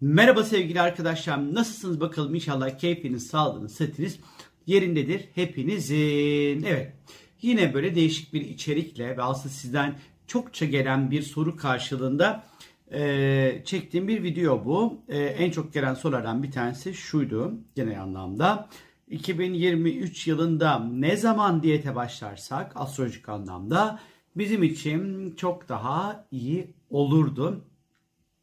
Merhaba sevgili arkadaşlar. Nasılsınız bakalım inşallah keyfiniz, sağlığınız, sıhhatiniz yerindedir hepinizin. Evet yine böyle değişik bir içerikle ve aslında sizden çokça gelen bir soru karşılığında e, çektiğim bir video bu. E, en çok gelen sorulardan bir tanesi şuydu genel anlamda. 2023 yılında ne zaman diyete başlarsak astrolojik anlamda bizim için çok daha iyi olurdu.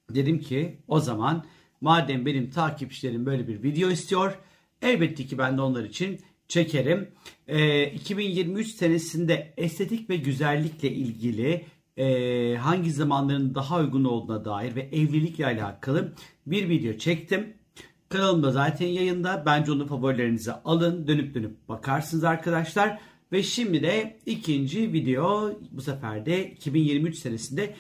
Dedim ki o zaman madem benim takipçilerim böyle bir video istiyor elbette ki ben de onlar için çekerim. E, 2023 senesinde estetik ve güzellikle ilgili e, hangi zamanların daha uygun olduğuna dair ve evlilikle alakalı bir video çektim. Kanalımda zaten yayında. Bence onu favorilerinize alın. Dönüp dönüp bakarsınız arkadaşlar. Ve şimdi de ikinci video bu sefer de 2023 senesinde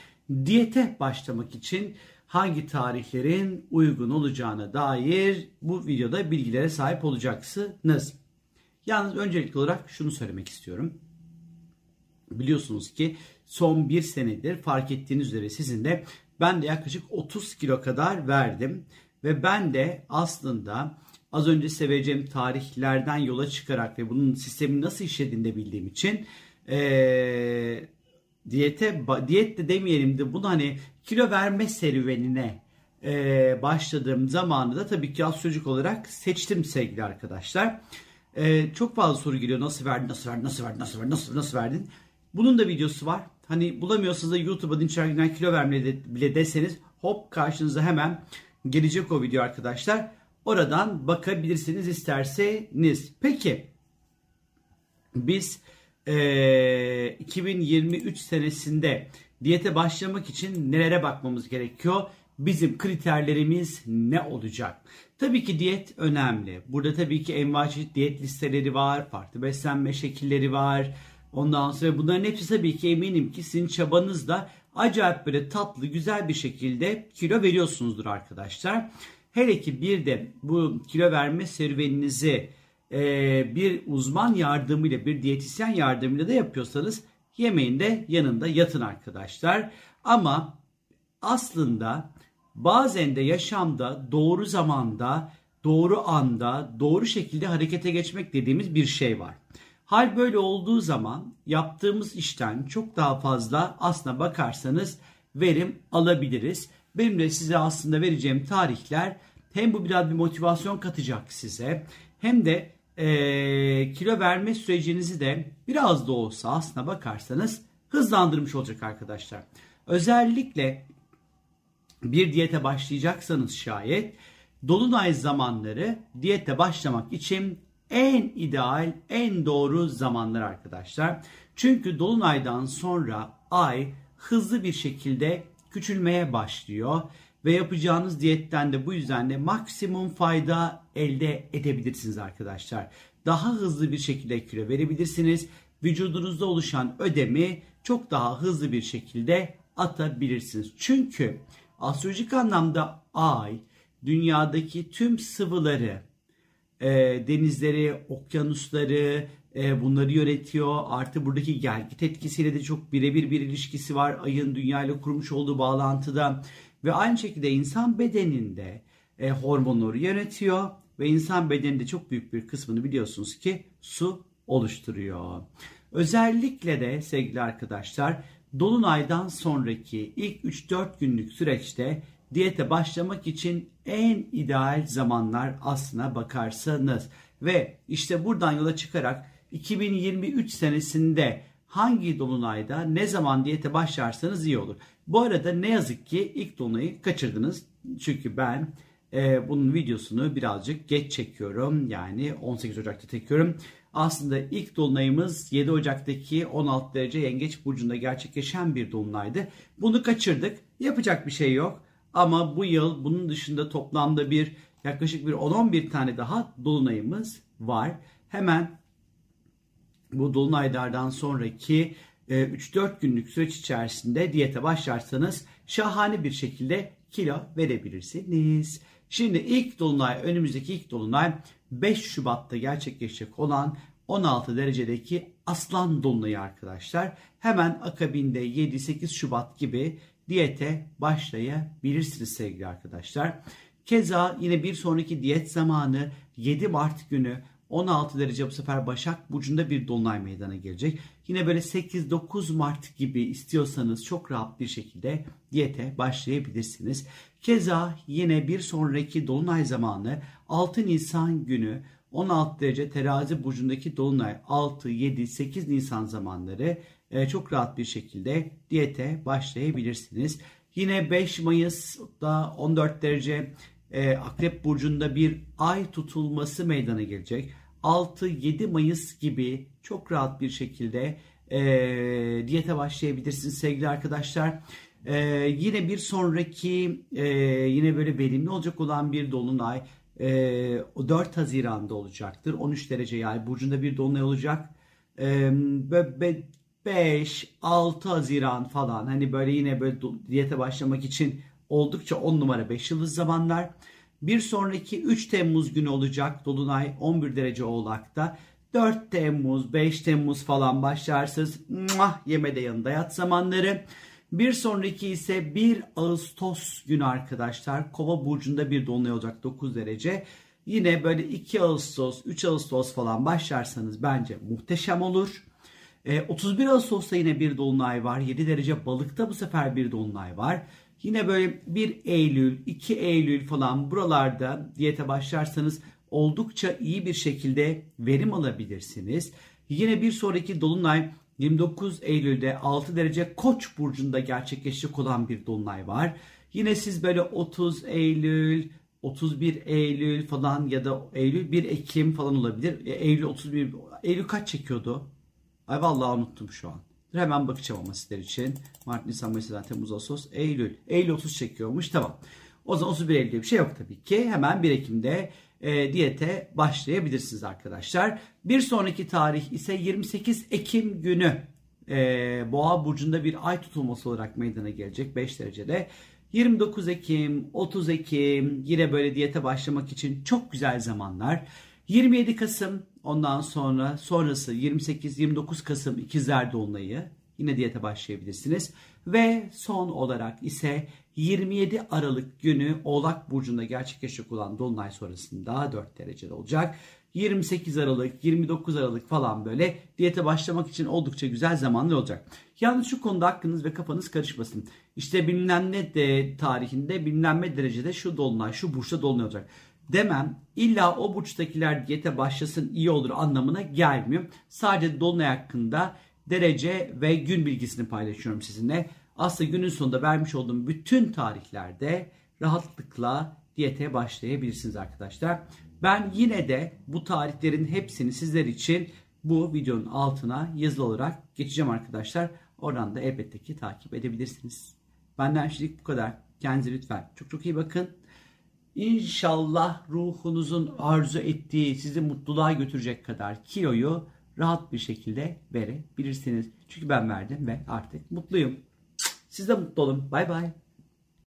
diyete başlamak için hangi tarihlerin uygun olacağına dair bu videoda bilgilere sahip olacaksınız. Yalnız öncelikli olarak şunu söylemek istiyorum. Biliyorsunuz ki son bir senedir fark ettiğiniz üzere sizin de ben de yaklaşık 30 kilo kadar verdim. Ve ben de aslında az önce seveceğim tarihlerden yola çıkarak ve bunun sistemin nasıl işlediğini de bildiğim için ee, diyete diyet de demeyelim de bunu hani kilo verme serüvenine e, başladığım zamanı da tabii ki az çocuk olarak seçtim sevgili arkadaşlar. E, çok fazla soru geliyor. Nasıl verdin, nasıl verdin, nasıl verdin, nasıl verdin, nasıl, nasıl verdin? Bunun da videosu var. Hani bulamıyorsanız da YouTube'a Dinçergi'den kilo vermeye bile deseniz hop karşınıza hemen gelecek o video arkadaşlar. Oradan bakabilirsiniz isterseniz. Peki biz e, 2023 senesinde diyete başlamak için nelere bakmamız gerekiyor? Bizim kriterlerimiz ne olacak? Tabii ki diyet önemli. Burada tabii ki envai çeşit diyet listeleri var, farklı beslenme şekilleri var. Ondan sonra bunların hepsi tabii ki eminim ki sizin çabanızla acayip böyle tatlı, güzel bir şekilde kilo veriyorsunuzdur arkadaşlar. Hele ki bir de bu kilo verme serüveninizi e, bir uzman yardımıyla, bir diyetisyen yardımıyla da yapıyorsanız yemeğin de yanında yatın arkadaşlar. Ama aslında bazen de yaşamda doğru zamanda, doğru anda, doğru şekilde harekete geçmek dediğimiz bir şey var. Hal böyle olduğu zaman yaptığımız işten çok daha fazla aslına bakarsanız verim alabiliriz. Benim de size aslında vereceğim tarihler hem bu biraz bir motivasyon katacak size hem de e, kilo verme sürecinizi de biraz da olsa aslına bakarsanız hızlandırmış olacak arkadaşlar. Özellikle bir diyete başlayacaksanız şayet dolunay zamanları diyete başlamak için en ideal, en doğru zamanlar arkadaşlar. Çünkü dolunaydan sonra ay hızlı bir şekilde küçülmeye başlıyor ve yapacağınız diyetten de bu yüzden de maksimum fayda elde edebilirsiniz arkadaşlar. Daha hızlı bir şekilde kilo verebilirsiniz. Vücudunuzda oluşan ödemi çok daha hızlı bir şekilde atabilirsiniz. Çünkü astrolojik anlamda ay dünyadaki tüm sıvıları, e, denizleri, okyanusları, e, bunları yönetiyor. Artı buradaki gelgit etkisiyle de çok birebir bir ilişkisi var. Ayın dünya ile kurmuş olduğu bağlantıda. Ve aynı şekilde insan bedeninde e, hormonları yönetiyor ve insan bedeninde çok büyük bir kısmını biliyorsunuz ki su oluşturuyor. Özellikle de sevgili arkadaşlar dolunaydan sonraki ilk 3-4 günlük süreçte diyete başlamak için en ideal zamanlar aslına bakarsanız ve işte buradan yola çıkarak 2023 senesinde hangi dolunayda ne zaman diyete başlarsanız iyi olur. Bu arada ne yazık ki ilk dolunayı kaçırdınız. Çünkü ben e, bunun videosunu birazcık geç çekiyorum. Yani 18 Ocak'ta çekiyorum. Aslında ilk dolunayımız 7 Ocak'taki 16 derece yengeç burcunda gerçekleşen bir dolunaydı. Bunu kaçırdık. Yapacak bir şey yok. Ama bu yıl bunun dışında toplamda bir yaklaşık bir 10-11 tane daha dolunayımız var. Hemen bu dolunaylardan sonraki 3-4 e, günlük süreç içerisinde diyete başlarsanız şahane bir şekilde kilo verebilirsiniz. Şimdi ilk dolunay önümüzdeki ilk dolunay 5 Şubat'ta gerçekleşecek olan 16 derecedeki aslan dolunayı arkadaşlar. Hemen akabinde 7-8 Şubat gibi diyete başlayabilirsiniz sevgili arkadaşlar. Keza yine bir sonraki diyet zamanı 7 Mart günü 16 derece bu sefer Başak Burcu'nda bir dolunay meydana gelecek. Yine böyle 8-9 Mart gibi istiyorsanız çok rahat bir şekilde diyete başlayabilirsiniz. Keza yine bir sonraki dolunay zamanı 6 Nisan günü 16 derece terazi burcundaki dolunay 6, 7, 8 Nisan zamanları e, çok rahat bir şekilde diyete başlayabilirsiniz. Yine 5 Mayıs'da 14 derece e, Akrep Burcu'nda bir ay tutulması meydana gelecek. 6-7 Mayıs gibi çok rahat bir şekilde e, diyete başlayabilirsiniz sevgili arkadaşlar. E, yine bir sonraki e, yine böyle verimli olacak olan bir dolunay e, 4 Haziran'da olacaktır. 13 derece yay burcunda bir dolunay olacak. E, 5-6 Haziran falan hani böyle yine böyle diyete başlamak için oldukça 10 numara 5 yıldız zamanlar. Bir sonraki 3 Temmuz günü olacak Dolunay 11 derece Oğlak'ta. 4 Temmuz, 5 Temmuz falan başlarsınız. Muah, yemede yanında yat zamanları. Bir sonraki ise 1 Ağustos günü arkadaşlar. Kova burcunda bir dolunay olacak 9 derece. Yine böyle 2 Ağustos, 3 Ağustos falan başlarsanız bence muhteşem olur. 31 ee, Ağustos'ta yine bir dolunay var. 7 derece balıkta bu sefer bir dolunay var. Yine böyle 1 Eylül, 2 Eylül falan buralarda diyete başlarsanız oldukça iyi bir şekilde verim alabilirsiniz. Yine bir sonraki dolunay 29 Eylül'de 6 derece Koç burcunda gerçekleşecek olan bir dolunay var. Yine siz böyle 30 Eylül, 31 Eylül falan ya da Eylül 1 Ekim falan olabilir. E, Eylül 31 Eylül kaç çekiyordu? Ay vallahi unuttum şu an. Hemen bakacağım ama sizler için. Mart, Nisan, Mayıs, Temmuz, Ağustos, Eylül. Eylül 30 çekiyormuş. Tamam. O zaman 31 Eylül'de bir şey yok tabii ki. Hemen 1 Ekim'de e, diyete başlayabilirsiniz arkadaşlar. Bir sonraki tarih ise 28 Ekim günü e, Boğa burcunda bir ay tutulması olarak meydana gelecek 5 derecede. 29 Ekim, 30 Ekim yine böyle diyete başlamak için çok güzel zamanlar. 27 Kasım ondan sonra sonrası 28-29 Kasım ikizler dolunayı yine diyete başlayabilirsiniz. Ve son olarak ise 27 Aralık günü Oğlak Burcu'nda gerçekleşecek olan Dolunay sonrasında 4 derecede olacak. 28 Aralık, 29 Aralık falan böyle diyete başlamak için oldukça güzel zamanlar olacak. Yalnız şu konuda aklınız ve kafanız karışmasın. İşte bilmem ne de tarihinde bilmem derecede şu dolunay, şu burçta dolunay olacak demem illa o burçtakiler diyete başlasın iyi olur anlamına gelmiyor. Sadece dolunay hakkında derece ve gün bilgisini paylaşıyorum sizinle. Aslında günün sonunda vermiş olduğum bütün tarihlerde rahatlıkla diyete başlayabilirsiniz arkadaşlar. Ben yine de bu tarihlerin hepsini sizler için bu videonun altına yazılı olarak geçeceğim arkadaşlar. Oradan da elbette ki takip edebilirsiniz. Benden şimdilik bu kadar. Kendinize lütfen çok çok iyi bakın. İnşallah ruhunuzun arzu ettiği sizi mutluluğa götürecek kadar kiloyu rahat bir şekilde verebilirsiniz. Çünkü ben verdim ve artık mutluyum. Siz de mutlu olun. Bay bay.